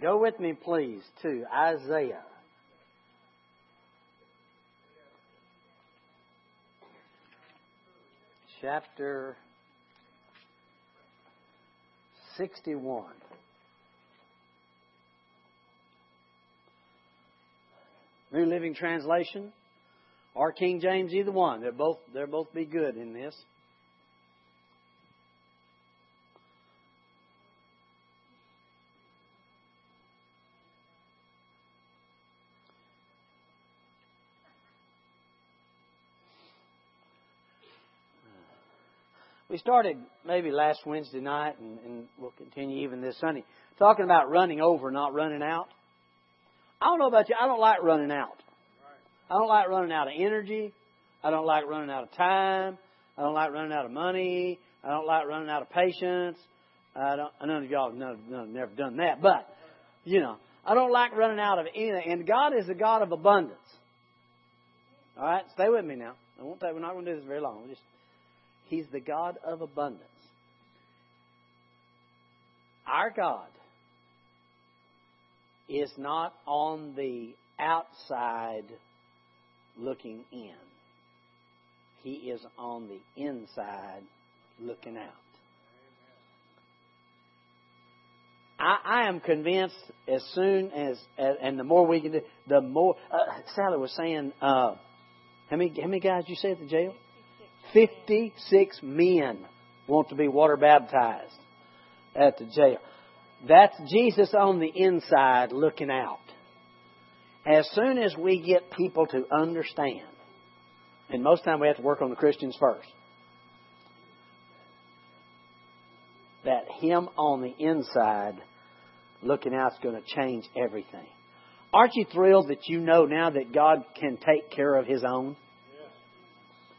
Go with me, please, to Isaiah. Chapter 61. New Living Translation or King James, either one. They're both they'll both be good in this. We started maybe last Wednesday night, and, and we'll continue even this Sunday, talking about running over, not running out. I don't know about you, I don't like running out. I don't like running out of energy. I don't like running out of time. I don't like running out of money. I don't like running out of patience. I don't, none of y'all have none, none, never done that, but, you know, I don't like running out of anything. And God is a God of abundance. All right, stay with me now. I won't take, we're not going to do this very long. We'll just He's the God of abundance. Our God is not on the outside looking in. He is on the inside looking out. I, I am convinced as soon as, and the more we can do, the more. Uh, Sally was saying, uh, how many how many guys you say at the jail? 56 men want to be water baptized at the jail. That's Jesus on the inside looking out. As soon as we get people to understand, and most time we have to work on the Christians first, that Him on the inside looking out is going to change everything. Aren't you thrilled that you know now that God can take care of His own?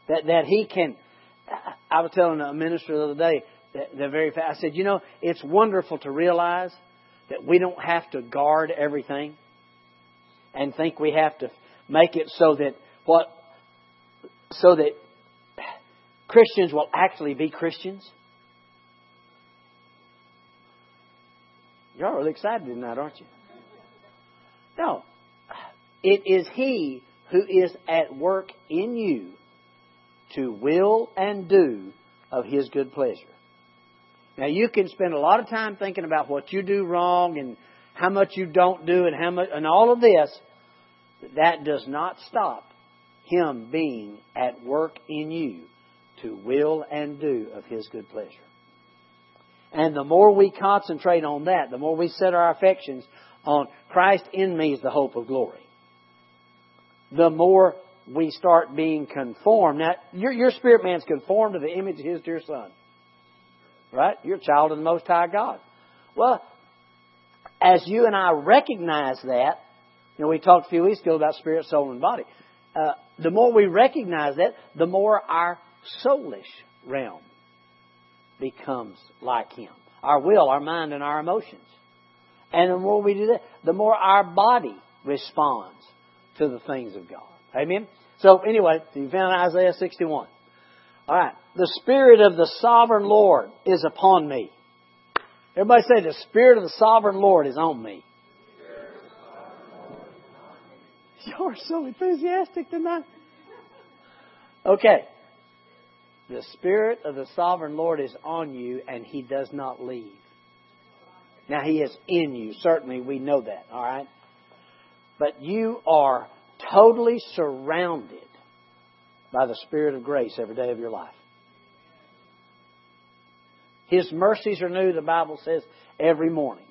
That, that he can. I was telling a minister the other day that, that very fast. I said, you know, it's wonderful to realize that we don't have to guard everything and think we have to make it so that what so that Christians will actually be Christians. You're really excited tonight, aren't you? No. It is He who is at work in you to will and do of His good pleasure. Now you can spend a lot of time thinking about what you do wrong and how much you don't do and how much and all of this. That does not stop Him being at work in you to will and do of His good pleasure. And the more we concentrate on that, the more we set our affections on Christ in me is the hope of glory, the more we start being conformed. Now, your, your spirit man's conformed to the image of his dear son. Right? You're a child of the Most High God. Well, as you and I recognize that, you know, we talked a few weeks ago about spirit, soul, and body. Uh, the more we recognize that, the more our soulish realm becomes like Him. Our will, our mind, and our emotions. And the more we do that, the more our body responds to the things of God. Amen? So, anyway, you found Isaiah 61. All right. The Spirit of the Sovereign Lord is upon me. Everybody say, the Spirit of the Sovereign Lord is on me. You're so enthusiastic tonight. Okay. The Spirit of the Sovereign Lord is on you, and He does not leave. Now, He is in you. Certainly, we know that, all right? But you are totally surrounded by the Spirit of grace every day of your life. His mercies are new, the Bible says, every morning.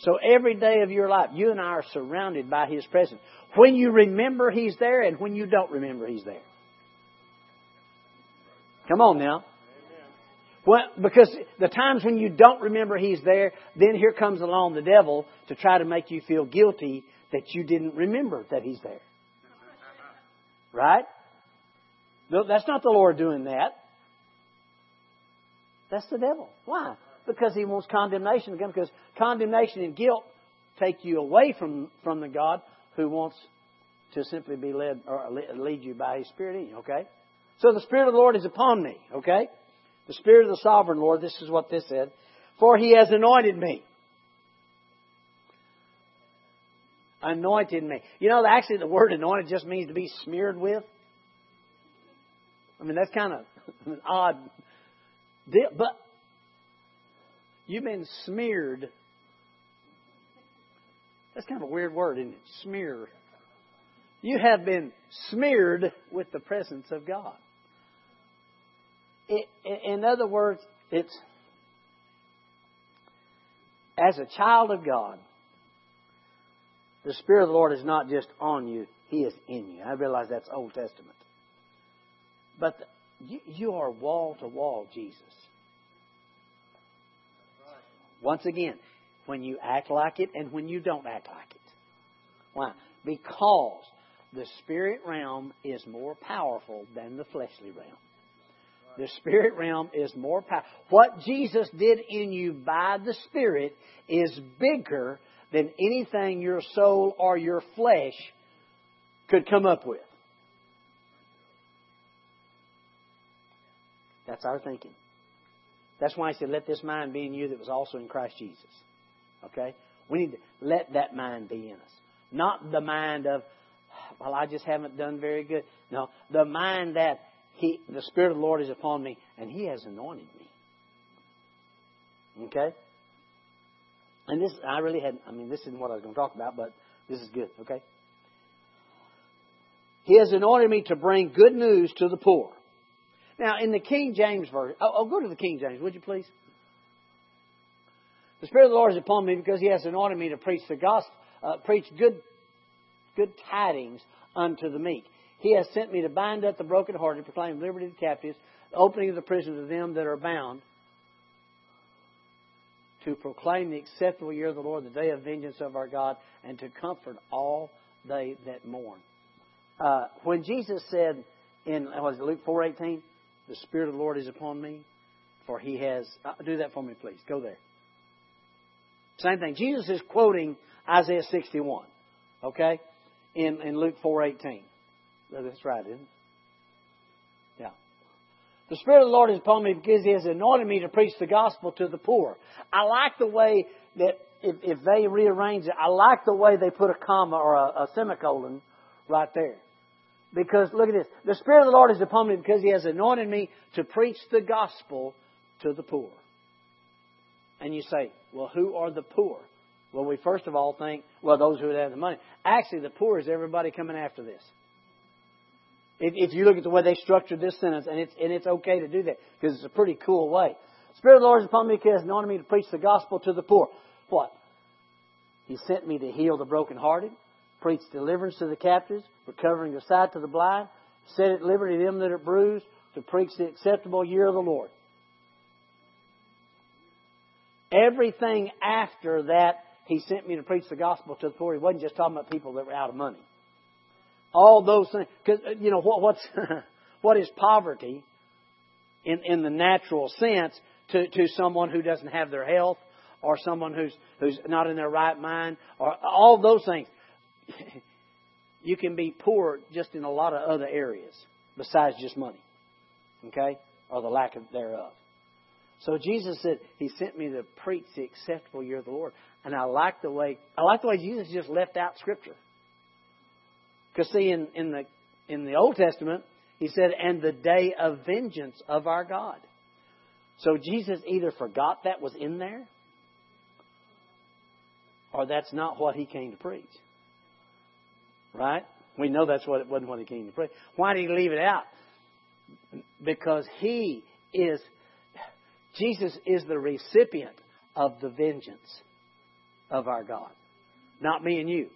So every day of your life, you and I are surrounded by His presence. When you remember He's there and when you don't remember He's there. Come on now. Well, because the times when you don't remember He's there, then here comes along the devil to try to make you feel guilty that you didn't remember that He's there. Right? No, That's not the Lord doing that. That's the devil. Why? Because he wants condemnation again. Because condemnation and guilt take you away from, from the God who wants to simply be led or lead you by His Spirit in you. Okay. So the Spirit of the Lord is upon me. Okay. The Spirit of the Sovereign Lord. This is what this said. For He has anointed me anointed me. You know, actually, the word anointed just means to be smeared with. I mean, that's kind of an odd deal. But you've been smeared. That's kind of a weird word, isn't it? Smear. You have been smeared with the presence of God. It, in other words, it's as a child of God, the Spirit of the Lord is not just on you, He is in you. I realize that's Old Testament. But the, you, you are wall to wall Jesus. Once again, when you act like it and when you don't act like it. Why? Because the spirit realm is more powerful than the fleshly realm. The spirit realm is more powerful. What Jesus did in you by the Spirit is bigger than anything your soul or your flesh could come up with. That's our thinking. That's why I said, let this mind be in you that was also in Christ Jesus. Okay? We need to let that mind be in us. Not the mind of, well, I just haven't done very good. No, the mind that he, the Spirit of the Lord is upon me and He has anointed me. Okay? And this, I really had, I mean, this isn't what I was going to talk about, but this is good, okay? He has anointed me to bring good news to the poor. Now, in the King James Version, oh, oh, go to the King James, would you please? The Spirit of the Lord is upon me because He has anointed me to preach the gospel, uh, preach good, good tidings unto the meek. He has sent me to bind up the brokenhearted, proclaim liberty to the captives, opening of the prison to them that are bound, to proclaim the acceptable year of the Lord, the day of vengeance of our God, and to comfort all they that mourn. Uh, when Jesus said in was it Luke four eighteen, the Spirit of the Lord is upon me, for He has. Uh, do that for me, please. Go there. Same thing. Jesus is quoting Isaiah sixty one. Okay, in in Luke four eighteen. That's right, isn't it? Yeah. The Spirit of the Lord is upon me because He has anointed me to preach the gospel to the poor. I like the way that if, if they rearrange it, I like the way they put a comma or a, a semicolon right there. Because look at this. The Spirit of the Lord is upon me because He has anointed me to preach the gospel to the poor. And you say, well, who are the poor? Well, we first of all think, well, those who have the money. Actually, the poor is everybody coming after this. If, if you look at the way they structured this sentence, and it's, and it's okay to do that because it's a pretty cool way. Spirit of the Lord is upon me because He has anointed me to preach the gospel to the poor. What? He sent me to heal the brokenhearted, preach deliverance to the captives, recovering the sight to the blind, set at liberty them that are bruised, to preach the acceptable year of the Lord. Everything after that, he sent me to preach the gospel to the poor. He wasn't just talking about people that were out of money all those things. Because uh, you know what, what's what is poverty in in the natural sense to to someone who doesn't have their health or someone who's who's not in their right mind or all those things. you can be poor just in a lot of other areas besides just money, okay, or the lack of thereof. So Jesus said He sent me to preach the acceptable year of the Lord, and I like the way I like the way Jesus just left out Scripture. Because see, in, in the in the Old Testament, he said, "And the day of vengeance of our God." So Jesus either forgot that was in there, or that's not what he came to preach. Right? We know that's what it wasn't what he came to preach. Why did he leave it out? Because he is Jesus is the recipient of the vengeance of our God, not me and you.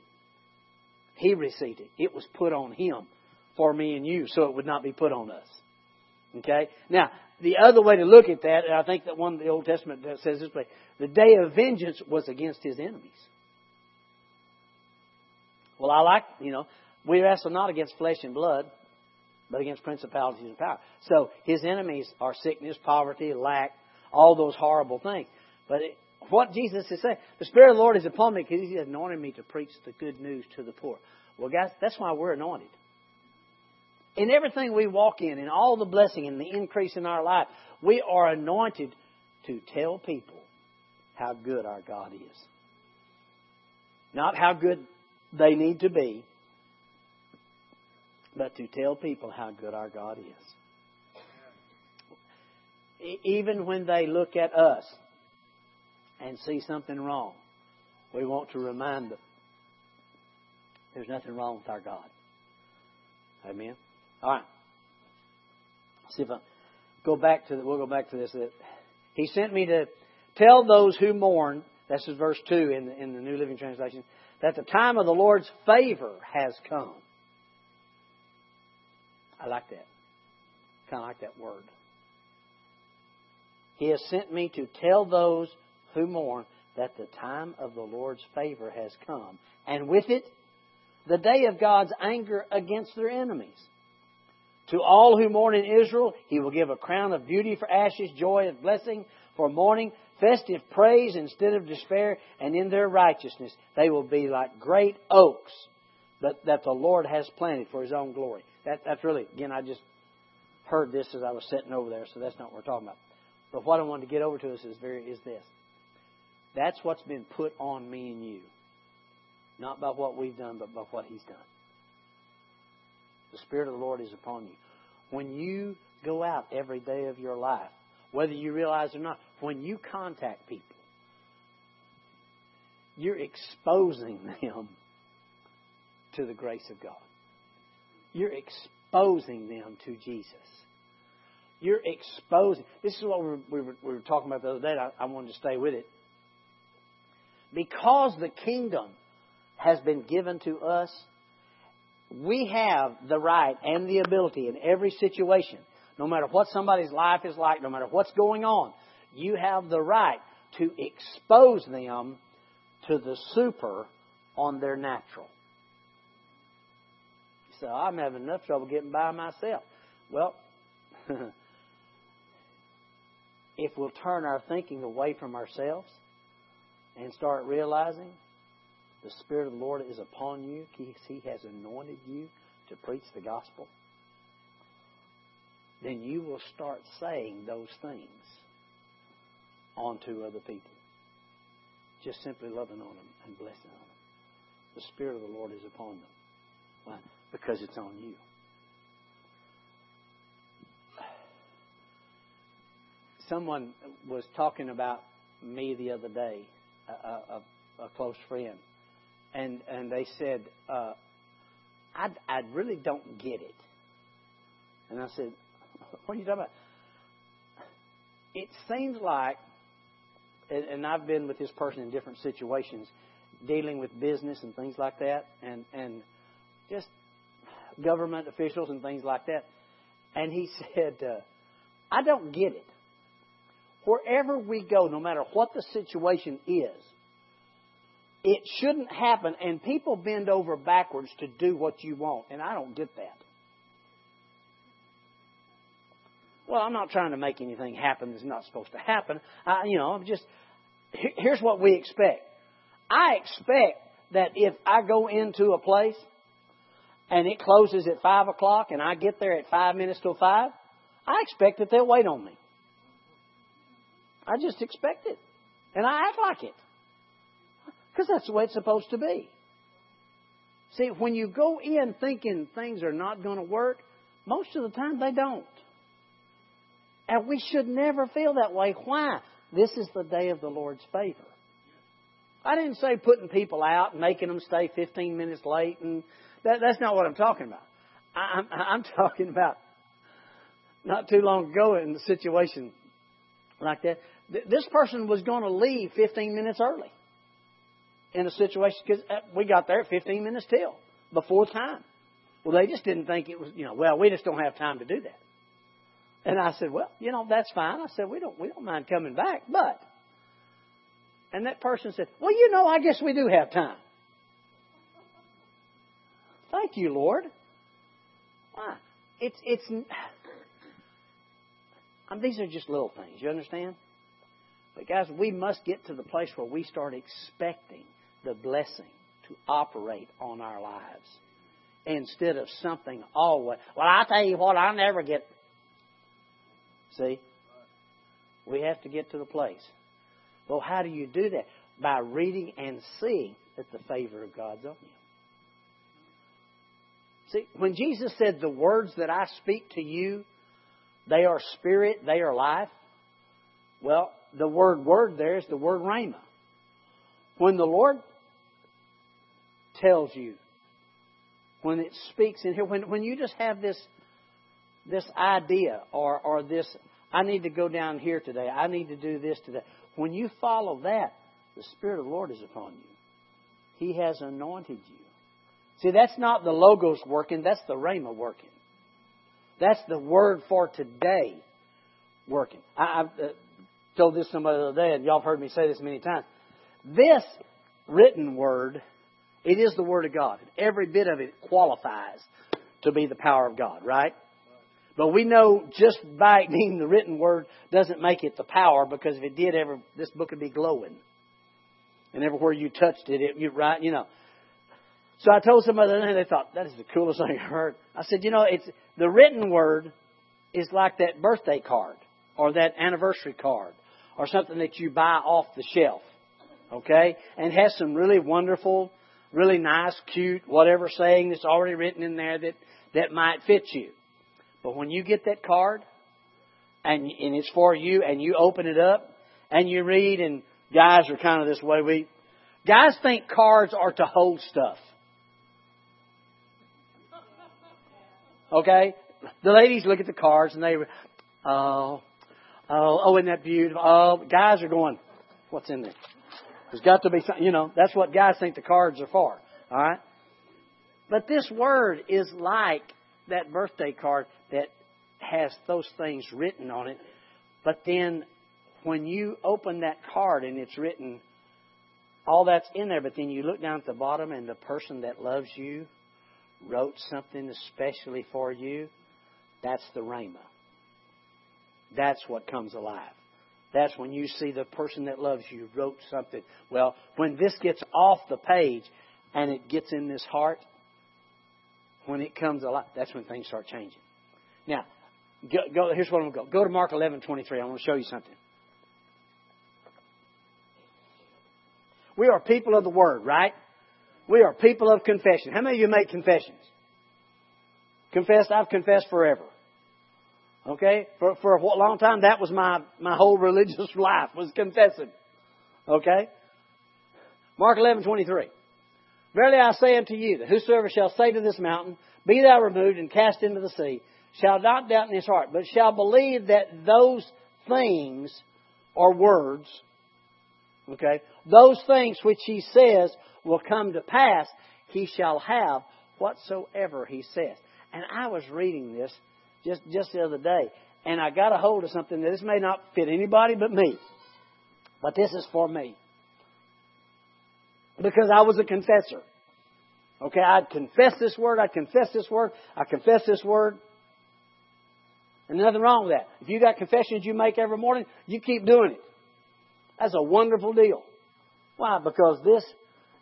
He received it. It was put on Him for me and you, so it would not be put on us. Okay? Now, the other way to look at that, and I think that one of the Old Testament says this way the day of vengeance was against his enemies. Well, I like, you know, we wrestle not against flesh and blood, but against principalities and power. So his enemies are sickness, poverty, lack, all those horrible things. But it, what Jesus is saying. The Spirit of the Lord is upon me because He anointed me to preach the good news to the poor. Well, guys, that's why we're anointed. In everything we walk in, in all the blessing and the increase in our life, we are anointed to tell people how good our God is. Not how good they need to be, but to tell people how good our God is. Even when they look at us and see something wrong, we want to remind them there's nothing wrong with our God. Amen. All right. Let's See if I go back to the, we'll go back to this. He sent me to tell those who mourn. That's verse two in the, in the New Living Translation. That the time of the Lord's favor has come. I like that. Kind of like that word. He has sent me to tell those who mourn that the time of the Lord's favor has come, and with it, the day of God's anger against their enemies. To all who mourn in Israel, he will give a crown of beauty for ashes, joy and blessing for mourning, festive praise instead of despair, and in their righteousness they will be like great oaks that, that the Lord has planted for his own glory. That, that's really, again, I just heard this as I was sitting over there, so that's not what we're talking about. But what I wanted to get over to us is, very, is this. That's what's been put on me and you. Not by what we've done, but by what He's done. The Spirit of the Lord is upon you. When you go out every day of your life, whether you realize it or not, when you contact people, you're exposing them to the grace of God. You're exposing them to Jesus. You're exposing. This is what we were, we were, we were talking about the other day. I, I wanted to stay with it. Because the kingdom has been given to us, we have the right and the ability in every situation, no matter what somebody's life is like, no matter what's going on, you have the right to expose them to the super on their natural. So I'm having enough trouble getting by myself. Well, if we'll turn our thinking away from ourselves and start realizing the Spirit of the Lord is upon you, He has anointed you to preach the gospel, then you will start saying those things onto other people. Just simply loving on them and blessing on them. The Spirit of the Lord is upon them. Why? Because it's on you. Someone was talking about me the other day, a, a, a close friend, and and they said, uh, I I really don't get it. And I said, What are you talking about? It seems like, and, and I've been with this person in different situations, dealing with business and things like that, and and just government officials and things like that. And he said, uh, I don't get it. Wherever we go, no matter what the situation is, it shouldn't happen, and people bend over backwards to do what you want, and I don't get that. Well, I'm not trying to make anything happen that's not supposed to happen. I, you know, I'm just here's what we expect. I expect that if I go into a place and it closes at five o'clock and I get there at five minutes till five, I expect that they'll wait on me. I just expect it. And I act like it. Because that's the way it's supposed to be. See, when you go in thinking things are not going to work, most of the time they don't. And we should never feel that way. Why? This is the day of the Lord's favor. I didn't say putting people out and making them stay 15 minutes late and that, that's not what I'm talking about. I'm, I'm talking about not too long ago in a situation like that. This person was going to leave 15 minutes early in a situation because uh, we got there at 15 minutes till before time. Well, they just didn't think it was, you know, well, we just don't have time to do that. And I said, well, you know, that's fine. I said, we don't, we don't mind coming back, but. And that person said, well, you know, I guess we do have time. Thank you, Lord. Why? It's it's. I mean, these are just little things. You understand? But guys, we must get to the place where we start expecting the blessing to operate on our lives instead of something always. Well, I tell you what, I never get. See, we have to get to the place. Well, how do you do that? By reading and seeing that the favor of God's on you. See, when Jesus said, The words that I speak to you, they are spirit, they are life, well, the word word there is the word rhema. When the Lord tells you, when it speaks in here, when, when you just have this this idea or, or this, I need to go down here today, I need to do this today. When you follow that, the Spirit of the Lord is upon you. He has anointed you. See, that's not the logos working, that's the Rhema working. That's the word for today working. I, I uh, told this somebody the other day, and y'all have heard me say this many times. This written word, it is the Word of God. Every bit of it qualifies to be the power of God, right? But we know just by it being the written word doesn't make it the power because if it did, ever this book would be glowing, and everywhere you touched it, it you right, you know. So I told somebody and they thought, that is the coolest thing I've heard. I said, you know, it's the written word is like that birthday card or that anniversary card or something that you buy off the shelf. Okay? And has some really wonderful, really nice, cute, whatever saying that's already written in there that, that might fit you. But when you get that card and, and it's for you and you open it up and you read and guys are kind of this way we, guys think cards are to hold stuff. Okay? The ladies look at the cards and they, oh, oh, oh, isn't that beautiful? Oh, guys are going, what's in there? There's got to be something, you know, that's what guys think the cards are for. Alright? But this word is like that birthday card that has those things written on it. But then when you open that card and it's written, all that's in there, but then you look down at the bottom and the person that loves you wrote something especially for you, that's the Rhema. That's what comes alive. That's when you see the person that loves you wrote something. Well, when this gets off the page and it gets in this heart, when it comes alive, that's when things start changing. Now, go, go, here's what I'm going to go. Go to Mark 11, 23. I want to show you something. We are people of the Word, right? We are people of confession. How many of you make confessions? Confessed, I've confessed forever. Okay? For, for a long time, that was my, my whole religious life, was confessing. Okay? Mark 11, 23. Verily I say unto you, that whosoever shall say to this mountain, Be thou removed and cast into the sea, shall not doubt in his heart, but shall believe that those things are words, okay, those things which he says will come to pass, he shall have whatsoever he says. And I was reading this just, just the other day, and I got a hold of something that this may not fit anybody but me, but this is for me. Because I was a confessor. Okay, I'd confess this word, I'd confess this word, I confess this word. And nothing wrong with that. If you got confessions you make every morning, you keep doing it. That's a wonderful deal. Why? Because this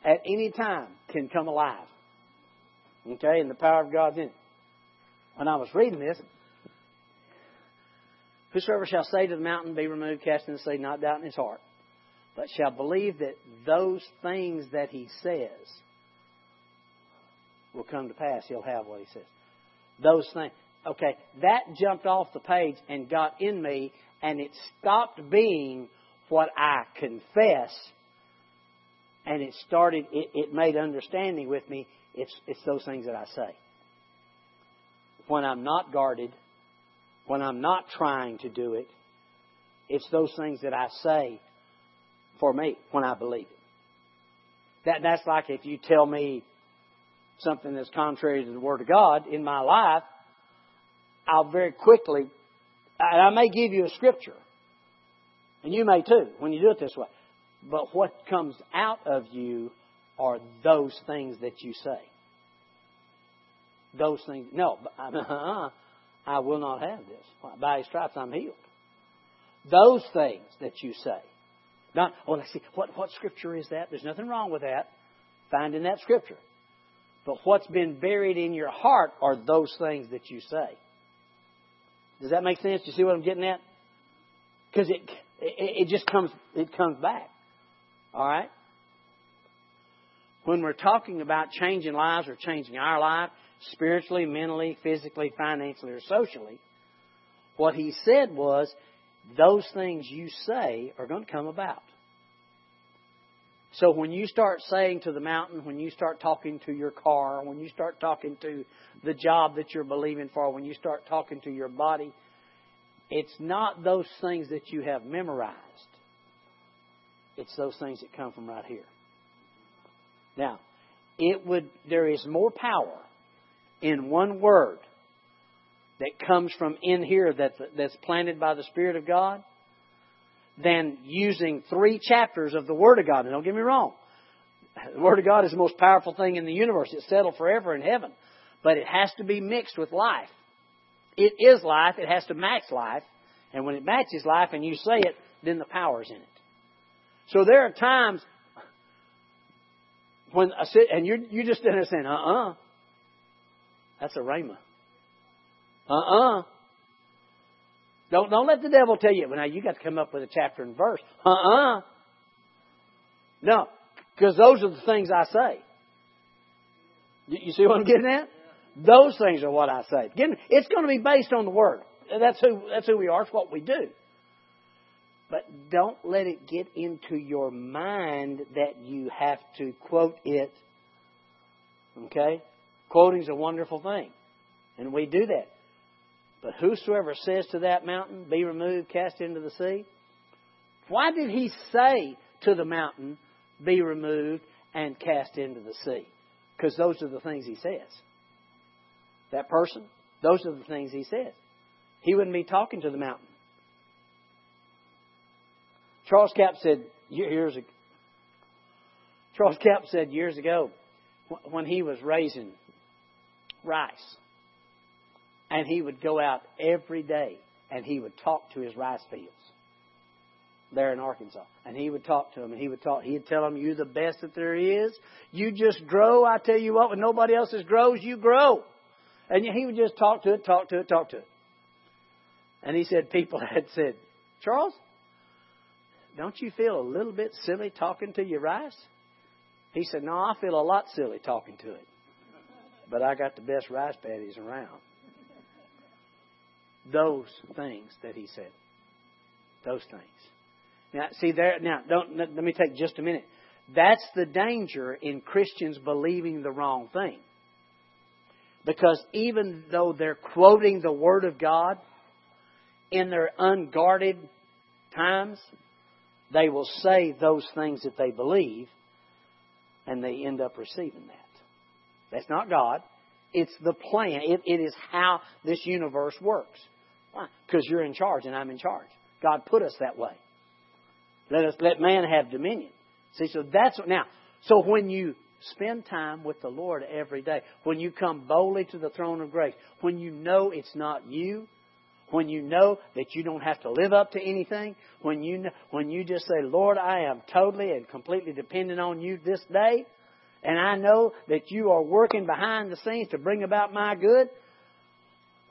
at any time can come alive. Okay, and the power of God's in it. When I was reading this, whosoever shall say to the mountain, Be removed, cast into the sea, not doubt in his heart, but shall believe that those things that he says will come to pass, he'll have what he says. Those things. Okay, that jumped off the page and got in me, and it stopped being what I confess and it started, it, it made understanding with me. It's, it's those things that I say. When I'm not guarded, when I'm not trying to do it, it's those things that I say for me when I believe it. That, that's like if you tell me something that's contrary to the Word of God in my life, I'll very quickly, and I may give you a scripture, and you may too when you do it this way. But what comes out of you are those things that you say. Those things. No, uh-uh, I will not have this. By his stripes I'm healed. Those things that you say. Not, oh, let's see, what, what scripture is that? There's nothing wrong with that. Find in that scripture. But what's been buried in your heart are those things that you say. Does that make sense? You see what I'm getting at? Because it, it, it just comes, it comes back. All right? when we're talking about changing lives or changing our life, spiritually, mentally, physically, financially, or socially, what he said was, those things you say are going to come about. So when you start saying to the mountain, when you start talking to your car, when you start talking to the job that you're believing for, when you start talking to your body, it's not those things that you have memorized. It's those things that come from right here. Now, it would there is more power in one word that comes from in here that's, that's planted by the Spirit of God than using three chapters of the Word of God. And don't get me wrong. The Word of God is the most powerful thing in the universe. It's settled forever in heaven. But it has to be mixed with life. It is life. It has to match life. And when it matches life and you say it, then the power's in it. So there are times when I sit, and you're, you just stand there saying, uh-uh. That's a rhema. Uh-uh. Don't, don't let the devil tell you, well, now you got to come up with a chapter and verse. Uh-uh. No, because those are the things I say. You, you see what I'm getting at? Those things are what I say. Again, it's going to be based on the Word. That's who, that's who we are. It's what we do. But don't let it get into your mind that you have to quote it. Okay? Quoting is a wonderful thing. And we do that. But whosoever says to that mountain, Be removed, cast into the sea. Why did he say to the mountain, Be removed and cast into the sea? Because those are the things he says. That person, those are the things he says. He wouldn't be talking to the mountain. Charles Capps said years ago, Charles Capps said years ago when he was raising rice and he would go out every day and he would talk to his rice fields there in Arkansas. And he would talk to them and he would talk he'd tell them you're the best that there is. You just grow. I tell you what, when nobody else grows, you grow. And he would just talk to it, talk to it, talk to it. And he said people had said, Charles, don't you feel a little bit silly talking to your rice? He said, No, I feel a lot silly talking to it. But I got the best rice paddies around those things that he said. Those things. Now, see there. Now, don't let me take just a minute. That's the danger in Christians believing the wrong thing. Because even though they're quoting the Word of God in their unguarded times, they will say those things that they believe, and they end up receiving that. That's not God. It's the plan. It, it is how this universe works. Why? Because you're in charge and I'm in charge. God put us that way. Let us let man have dominion. See, so that's what now. So when you spend time with the Lord every day, when you come boldly to the throne of grace, when you know it's not you, when you know that you don't have to live up to anything, when you when you just say, "Lord, I am totally and completely dependent on you this day," and I know that you are working behind the scenes to bring about my good,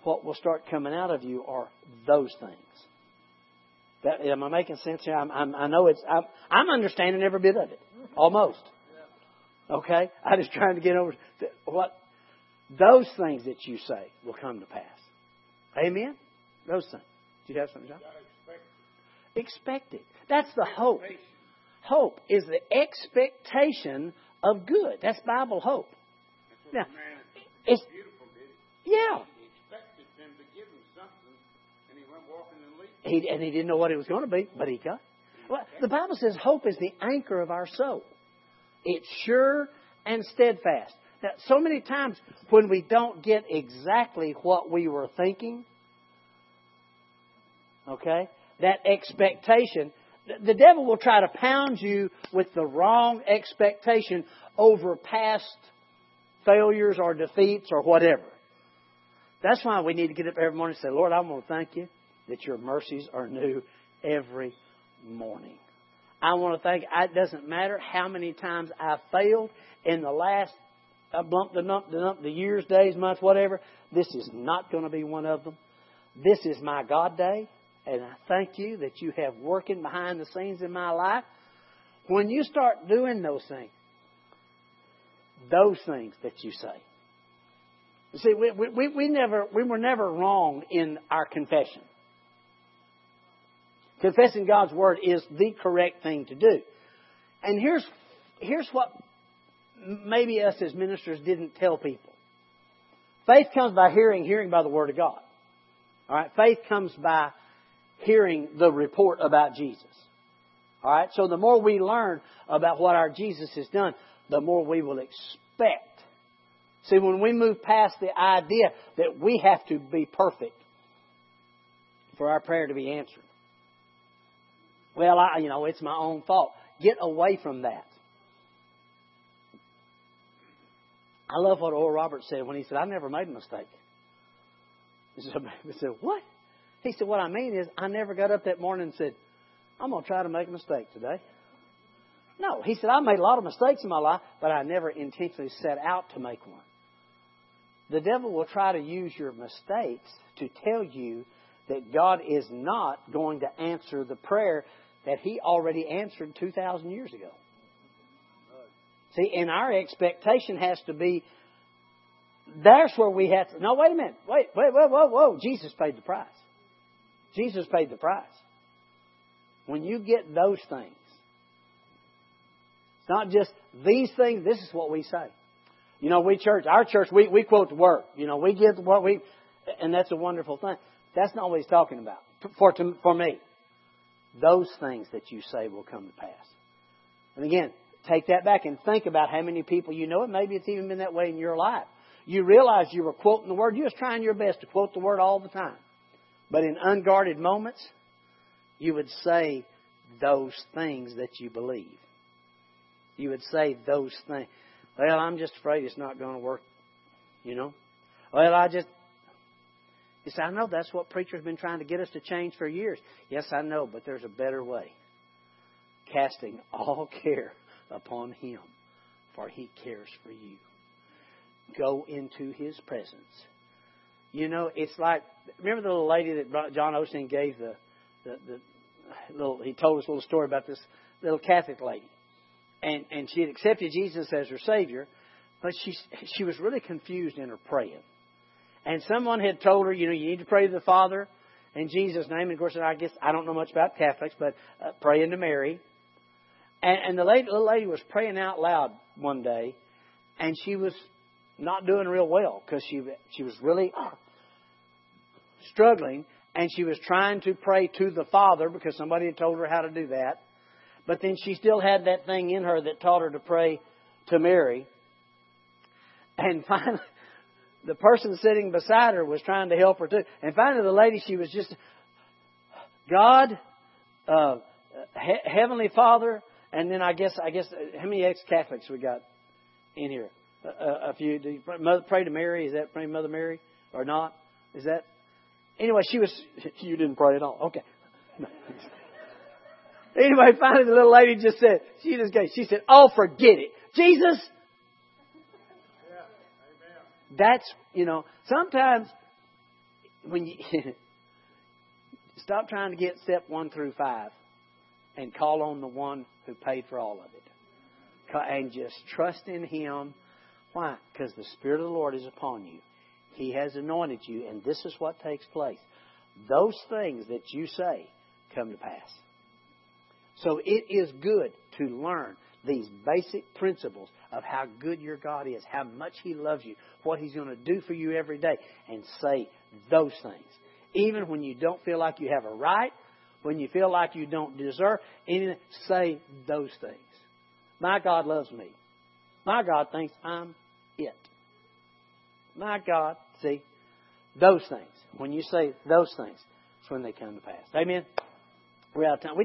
what will start coming out of you are those things. That, am I making sense here? I'm, I'm, i know it's. I'm, I'm, understanding every bit of it, almost. Okay, I'm just trying to get over what those things that you say will come to pass. Amen. Those things. Do you have something, John? Expect it. That's the hope. Hope is the expectation of good. That's Bible hope. Now, it's yeah. He, and he didn't know what it was going to be, but he got. Well, the Bible says hope is the anchor of our soul. It's sure and steadfast. Now, so many times when we don't get exactly what we were thinking, okay, that expectation, the devil will try to pound you with the wrong expectation over past failures or defeats or whatever. That's why we need to get up every morning and say, Lord, I want to thank you that your mercies are new every morning. I want to thank it doesn't matter how many times I've failed in the last a bump, the nump, the nump, the years, days, months, whatever. This is not going to be one of them. This is my God day, and I thank you that you have working behind the scenes in my life. When you start doing those things, those things that you say. You see, we, we, we, never, we were never wrong in our confession. Confessing God's Word is the correct thing to do. And here's, here's what maybe us as ministers didn't tell people. Faith comes by hearing, hearing by the Word of God. Alright? Faith comes by hearing the report about Jesus. Alright? So the more we learn about what our Jesus has done, the more we will expect. See, when we move past the idea that we have to be perfect for our prayer to be answered. Well, I, you know, it's my own fault. Get away from that. I love what Oral Roberts said when he said, I never made a mistake. He said, What? He said, What I mean is, I never got up that morning and said, I'm going to try to make a mistake today. No, he said, I made a lot of mistakes in my life, but I never intentionally set out to make one. The devil will try to use your mistakes to tell you that God is not going to answer the prayer that he already answered 2,000 years ago. See, and our expectation has to be that's where we have to. No, wait a minute. Wait, wait, whoa, whoa, whoa. Jesus paid the price. Jesus paid the price. When you get those things, it's not just these things, this is what we say. You know, we church, our church, we, we quote the word. You know, we get what we, and that's a wonderful thing. That's not what he's talking about. For, for me, those things that you say will come to pass. And again, take that back and think about how many people you know, and maybe it's even been that way in your life. You realize you were quoting the word. You was trying your best to quote the word all the time. But in unguarded moments, you would say those things that you believe. You would say those things. Well, I'm just afraid it's not going to work. You know? Well, I just. You say, I know that's what preachers have been trying to get us to change for years. Yes, I know, but there's a better way. Casting all care upon Him, for He cares for you. Go into His presence. You know, it's like remember the little lady that John Osteen gave the the, the little. He told us a little story about this little Catholic lady and and she had accepted Jesus as her Savior, but she she was really confused in her praying. And someone had told her, you know, you need to pray to the Father in Jesus' name. And of course, I guess I don't know much about Catholics, but uh, praying to Mary. And, and the lady, little lady was praying out loud one day, and she was not doing real well because she she was really struggling, and she was trying to pray to the Father because somebody had told her how to do that. But then she still had that thing in her that taught her to pray to Mary. And finally, the person sitting beside her was trying to help her too. And finally, the lady, she was just, God, uh, he- Heavenly Father, and then I guess, I guess, how many ex-Catholics we got in here? a few. Do you pray to Mary? Is that praying Mother Mary or not? Is that? Anyway, she was. You didn't pray at all. Okay. Anyway, finally the little lady just said, she just gave, she said, oh, forget it. Jesus. That's, you know, sometimes when you, stop trying to get step one through five and call on the one who paid for all of it. And just trust in Him. Why? Because the Spirit of the Lord is upon you. He has anointed you, and this is what takes place. Those things that you say come to pass. So it is good to learn these basic principles of how good your God is, how much He loves you, what He's going to do for you every day, and say those things. Even when you don't feel like you have a right, when you feel like you don't deserve anything, say those things. My God loves me. My God thinks I'm it. My God, see, those things. When you say those things, it's when they come to pass. Amen? We're out of time. We